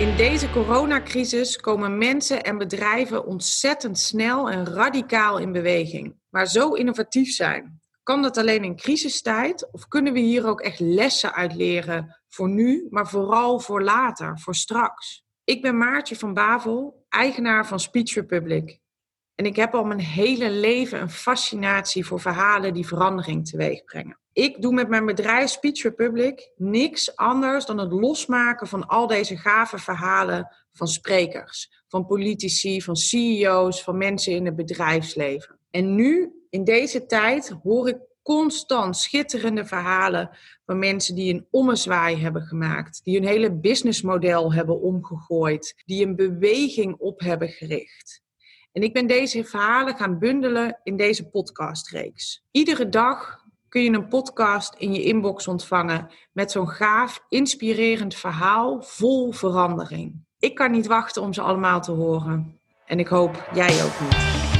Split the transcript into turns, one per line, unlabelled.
In deze coronacrisis komen mensen en bedrijven ontzettend snel en radicaal in beweging. Maar zo innovatief zijn, kan dat alleen in crisistijd of kunnen we hier ook echt lessen uit leren voor nu, maar vooral voor later, voor straks? Ik ben Maartje van Bavel, eigenaar van Speech Republic. En ik heb al mijn hele leven een fascinatie voor verhalen die verandering teweeg brengen. Ik doe met mijn bedrijf Speech Republic niks anders dan het losmaken van al deze gave verhalen van sprekers, van politici, van CEO's, van mensen in het bedrijfsleven. En nu, in deze tijd, hoor ik constant schitterende verhalen van mensen die een ommezwaai hebben gemaakt, die hun hele businessmodel hebben omgegooid, die een beweging op hebben gericht. En ik ben deze verhalen gaan bundelen in deze podcastreeks. Iedere dag kun je een podcast in je inbox ontvangen met zo'n gaaf, inspirerend verhaal vol verandering. Ik kan niet wachten om ze allemaal te horen. En ik hoop jij ook niet.